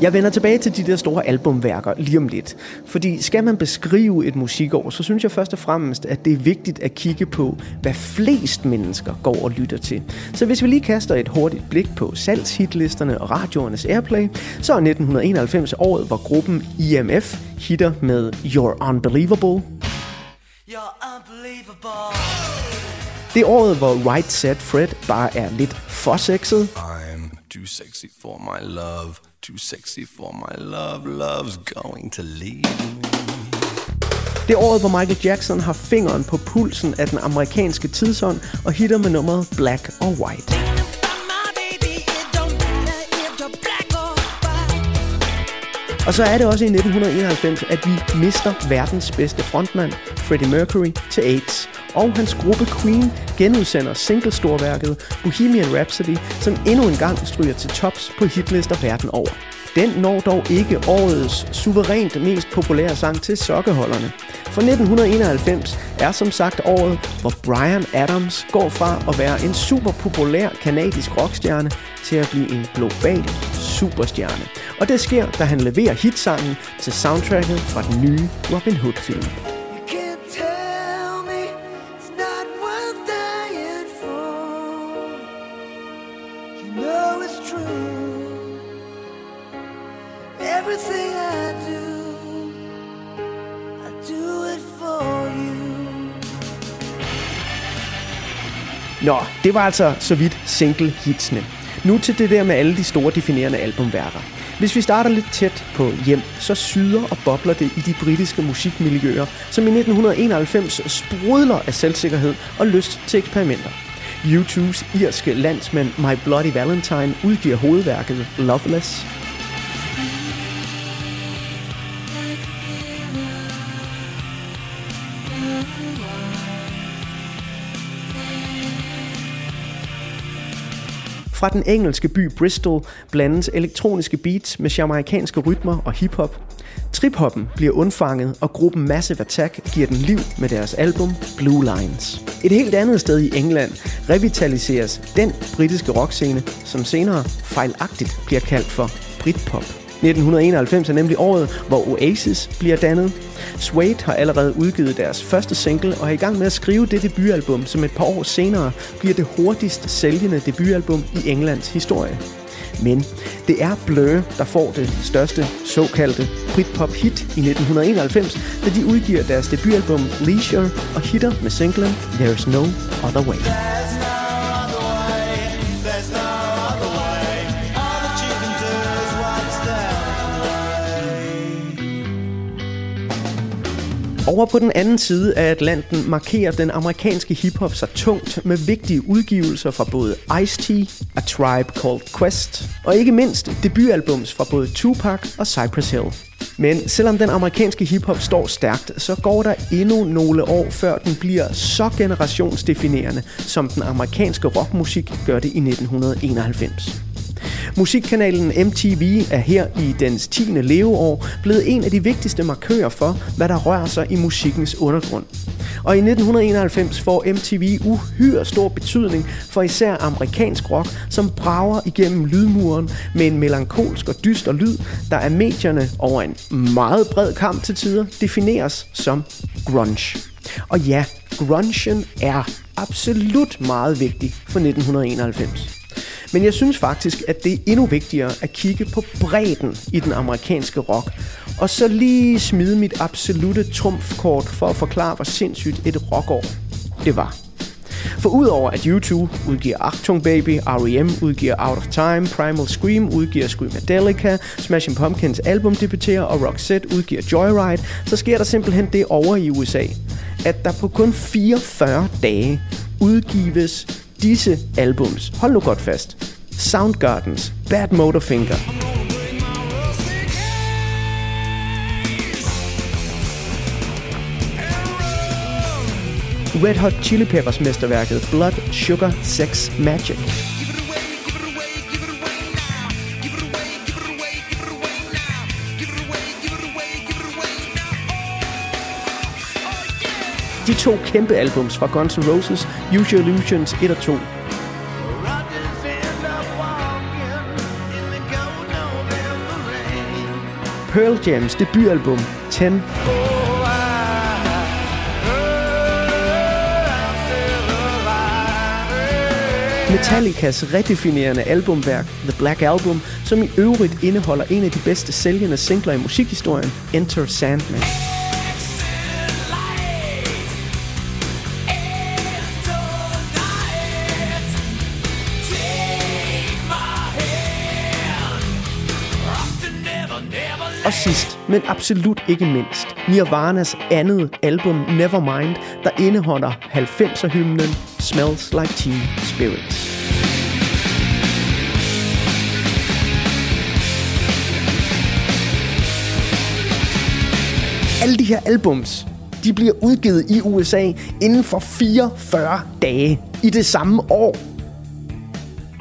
Speaker 1: Jeg vender tilbage til de der store albumværker lige om lidt. Fordi skal man beskrive et musikår, så synes jeg først og fremmest, at det er vigtigt at kigge på, hvad flest mennesker går og lytter til. Så hvis vi lige kaster et hurtigt blik på salgshitlisterne og radioernes airplay, så er 1991 året, hvor gruppen IMF hitter med You're Unbelievable.
Speaker 4: You're unbelievable.
Speaker 1: Det er året, hvor Right Set Fred bare er lidt for sexet.
Speaker 14: I'm too sexy for my love, too sexy for my love, love's going to leave me.
Speaker 1: Det er året, hvor Michael Jackson har fingeren på pulsen af den amerikanske tidsånd og hitter med nummeret Black or White. Og så er det også i 1991, at vi mister verdens bedste frontmand, Freddie Mercury, til AIDS. Og hans gruppe Queen genudsender singlestorværket Bohemian Rhapsody, som endnu en gang stryger til tops på hitlister verden over. Den når dog ikke årets suverænt mest populære sang til sokkeholderne. For 1991 er som sagt året, hvor Brian Adams går fra at være en super populær kanadisk rockstjerne til at blive en global superstjerne. Og det sker, da han leverer hitsangen til soundtracket fra den nye Robin Hood-film.
Speaker 4: True. Everything I do, I do it for you.
Speaker 1: Nå, det var altså så vidt single-hitsene. Nu til det der med alle de store definerende albumværker. Hvis vi starter lidt tæt på hjem, så syder og bobler det i de britiske musikmiljøer, som i 1991 sprudler af selvsikkerhed og lyst til eksperimenter. U2's irske landsmand My Bloody Valentine udgiver hovedværket Loveless. Fra den engelske by Bristol blandes elektroniske beats med jamaikanske rytmer og hiphop. Triphoppen bliver undfanget, og gruppen Massive Attack giver den liv med deres album Blue Lines. Et helt andet sted i England revitaliseres den britiske rockscene, som senere fejlagtigt bliver kaldt for Britpop. 1991 er nemlig året, hvor Oasis bliver dannet. Suede har allerede udgivet deres første single og er i gang med at skrive det debutalbum, som et par år senere bliver det hurtigst sælgende debutalbum i Englands historie. Men det er Blur, der får det største såkaldte Britpop-hit i 1991, da de udgiver deres debutalbum Leisure og hitter med singlen There's No Other Way. Over på den anden side af Atlanten markerer den amerikanske hiphop sig tungt med vigtige udgivelser fra både Ice-T, A Tribe Called Quest og ikke mindst debutalbums fra både Tupac og Cypress Hill. Men selvom den amerikanske hiphop står stærkt, så går der endnu nogle år før den bliver så generationsdefinerende, som den amerikanske rockmusik gør det i 1991. Musikkanalen MTV er her i dens 10. leveår blevet en af de vigtigste markører for, hvad der rører sig i musikkens undergrund. Og i 1991 får MTV uhyre stor betydning for især amerikansk rock, som brager igennem lydmuren med en melankolsk og dyster lyd, der af medierne over en meget bred kamp til tider defineres som grunge. Og ja, grungen er absolut meget vigtig for 1991. Men jeg synes faktisk, at det er endnu vigtigere at kigge på bredden i den amerikanske rock, og så lige smide mit absolute trumfkort for at forklare, hvor sindssygt et rockår det var. For udover at U2 udgiver Achtung Baby, R.E.M. udgiver Out of Time, Primal Scream udgiver Screamadelica, Smashing Pumpkins album debuterer og Roxette udgiver Joyride, så sker der simpelthen det over i USA, at der på kun 44 dage udgives disse albums, hold nu godt fast, Soundgardens Bad Motorfinger, Red Hot Chili Peppers mesterværket Blood Sugar Sex Magic. De to kæmpe albums fra Guns N' Roses, Use Your Illusions 1 og 2, Pearl Jams debutalbum 10. Metallicas redefinerende albumværk The Black Album, som i øvrigt indeholder en af de bedste sælgende singler i musikhistorien, Enter Sandman. Og sidst, men absolut ikke mindst, Nirvanas andet album Nevermind, der indeholder 90'er hymnen Smells Like Teen Spirit. Alle de her albums, de bliver udgivet i USA inden for 44 dage i det samme år.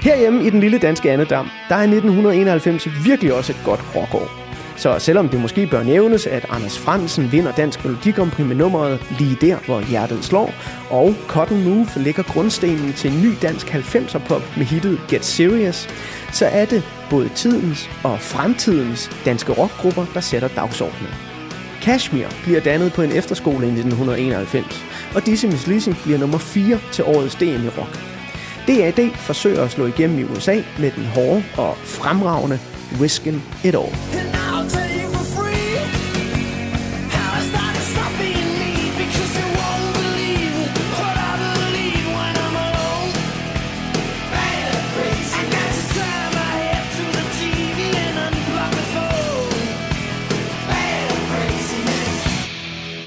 Speaker 1: Herhjemme i den lille danske andedam, der er 1991 virkelig også et godt rockår. Så selvom det måske bør nævnes, at Anders Fransen vinder Dansk Melodikompri med nummeret Lige der, hvor hjertet slår, og Cotton Move lægger grundstenen til en ny dansk 90'er pop med hittet Get Serious, så er det både tidens og fremtidens danske rockgrupper, der sætter dagsordenen. Kashmir bliver dannet på en efterskole i 1991, og Dizzy Miss Lizzy bliver nummer 4 til årets DM i rock. DAD forsøger at slå igennem i USA med den hårde og fremragende Whiskin' It All.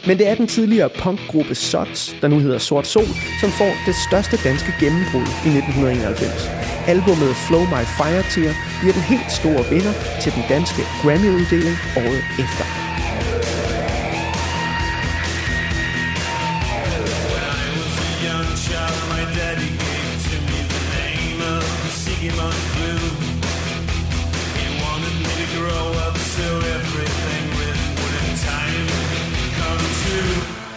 Speaker 1: Men det er den tidligere punkgruppe Sots, der nu hedder Sort Sol, som får det største danske gennembrud i 1991. Albummet Flow My Fire Tear bliver den helt store vinder til den danske Grammy-uddeling året efter.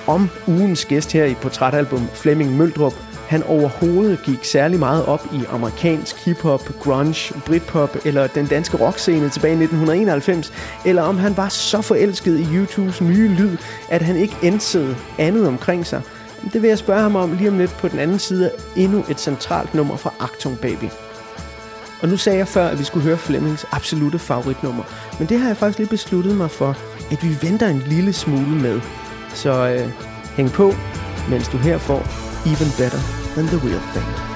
Speaker 1: Om ugens gæst her i portrætalbum Flemming Møldrup, han overhovedet gik særlig meget op i amerikansk hiphop, grunge, britpop eller den danske rockscene tilbage i 1991, eller om han var så forelsket i YouTubes nye lyd, at han ikke indsede andet omkring sig. Det vil jeg spørge ham om lige om lidt på den anden side endnu et centralt nummer fra Actung Baby. Og nu sagde jeg før, at vi skulle høre Flemmings absolute favoritnummer. Men det har jeg faktisk lige besluttet mig for, at vi venter en lille smule med. Så øh, hæng på, mens du her får Even Better Than The Real Thing.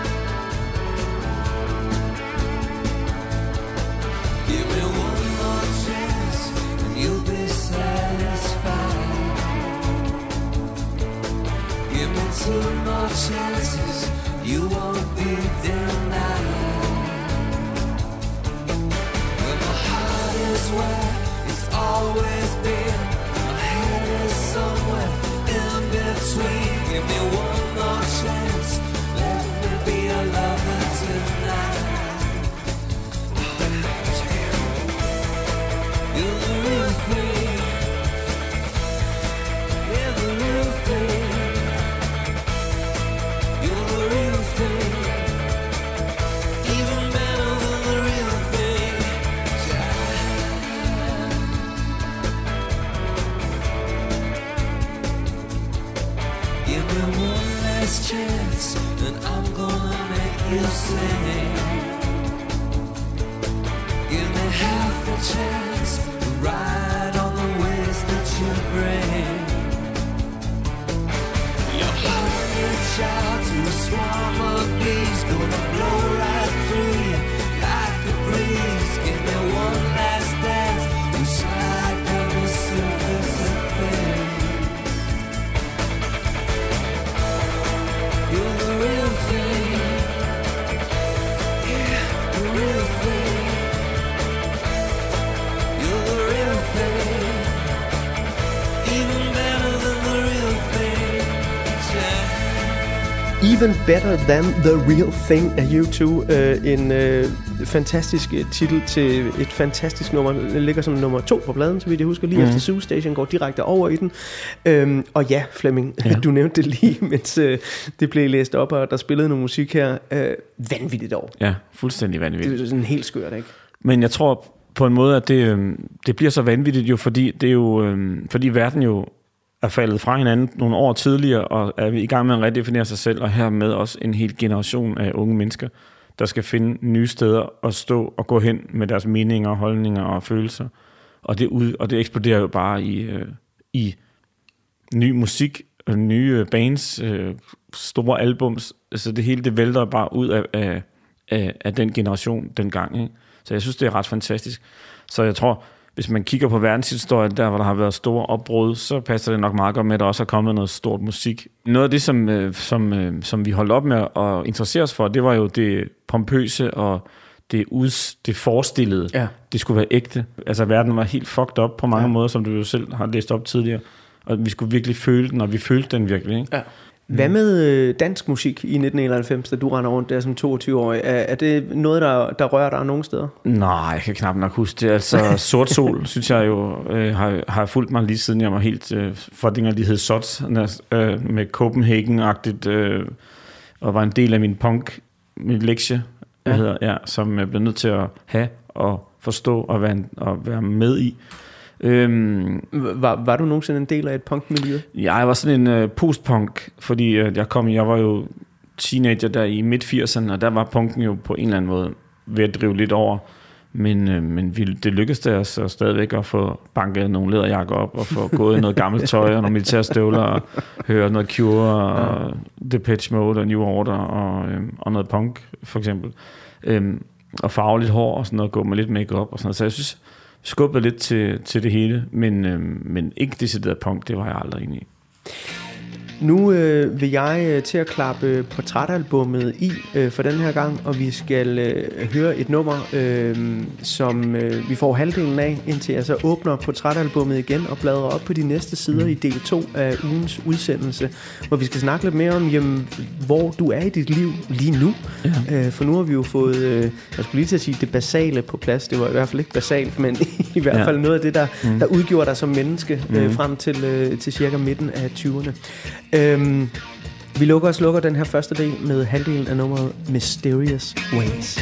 Speaker 4: Better Than The Real Thing
Speaker 1: af U2. Øh, en øh, fantastisk øh, titel til et fantastisk nummer. Den ligger som nummer to på pladen, så vidt jeg husker. Lige mm. efter Zoo Station går direkte over i den. Øhm, og ja, Flemming, ja. du nævnte det lige, mens øh, det blev læst op, og der spillede noget musik her. Øh, vanvittigt år.
Speaker 2: Ja, fuldstændig vanvittigt.
Speaker 1: Det er sådan helt skørt, ikke?
Speaker 2: Men jeg tror på en måde, at det, øh, det bliver så vanvittigt jo, fordi det er jo, øh, fordi verden jo er faldet fra hinanden nogle år tidligere, og er i gang med at redefinere sig selv, og hermed også en hel generation af unge mennesker, der skal finde nye steder at stå og gå hen med deres meninger, holdninger og følelser. Og det, ud, og det eksploderer jo bare i, øh, i ny musik, og nye bands, øh, store albums. Altså det hele, det vælter bare ud af, af, af, af den generation dengang. Ikke? Så jeg synes, det er ret fantastisk. Så jeg tror, hvis man kigger på verdenshistorien, der hvor der har været store opbrud, så passer det nok meget godt med, at der også er kommet noget stort musik. Noget af det, som, øh, som, øh, som vi holdt op med at interessere os for, det var jo det pompøse og det, uds, det forestillede.
Speaker 1: Ja.
Speaker 2: Det skulle være ægte. Altså verden var helt fucked up på mange ja. måder, som du jo selv har læst op tidligere. Og vi skulle virkelig føle den, og vi følte den virkelig. Ikke?
Speaker 1: Ja. Hvad med øh, dansk musik i 1991, da du render rundt der som 22-årig? Er, er det noget, der, der rører dig nogen steder?
Speaker 2: Nej, jeg kan knap nok huske det. Altså, Sort Sol, synes jeg jo, øh, har, har fulgt mig lige siden jeg var helt... Øh, for dengang de hed Sots, øh, med Copenhagen-agtigt, øh, og var en del af min punk, min lektie, ja.
Speaker 1: Ja.
Speaker 2: hedder, ja, som jeg blev nødt til at have og forstå og være, og være med i. Øhm,
Speaker 1: var, var du nogensinde en del af et punkmiljø?
Speaker 2: Ja, jeg var sådan en øh, postpunk, fordi øh, jeg kom, jeg var jo teenager der i midt-80'erne, og der var punken jo på en eller anden måde ved at drive lidt over. Men, øh, men vi, det lykkedes det os stadigvæk at få banket nogle læderjakker op, og få gået i noget gammelt tøj, og nogle militærstøvler, og høre noget Cure, og Depeche Mode, og New Order, og, øh, og noget punk, for eksempel. Øhm, og farve lidt hår, og sådan noget, gå med lidt makeup og sådan noget. Så jeg synes, skubbede lidt til, til det hele, men, øh, men ikke decideret punk, det var jeg aldrig enig i.
Speaker 1: Nu øh, vil jeg øh, til at klappe portrætalbummet i øh, for den her gang, og vi skal øh, høre et nummer, øh, som øh, vi får halvdelen af, indtil jeg så åbner portrætalbummet igen og bladrer op på de næste sider i del 2 af ugens udsendelse, hvor vi skal snakke lidt mere om, jamen, hvor du er i dit liv lige nu.
Speaker 2: Ja.
Speaker 1: Øh, for nu har vi jo fået, øh, jeg skulle lige til at sige, det basale på plads. Det var i hvert fald ikke basalt, men i hvert
Speaker 2: Ja.
Speaker 1: fald noget af det, der,
Speaker 2: Mm.
Speaker 1: der udgjorde dig som menneske øh,
Speaker 2: Mhm.
Speaker 1: frem til, øh, til cirka midten af 20'erne. Øhm, vi lukker og slukker den her første del med halvdelen af nummeret Mysterious Ways.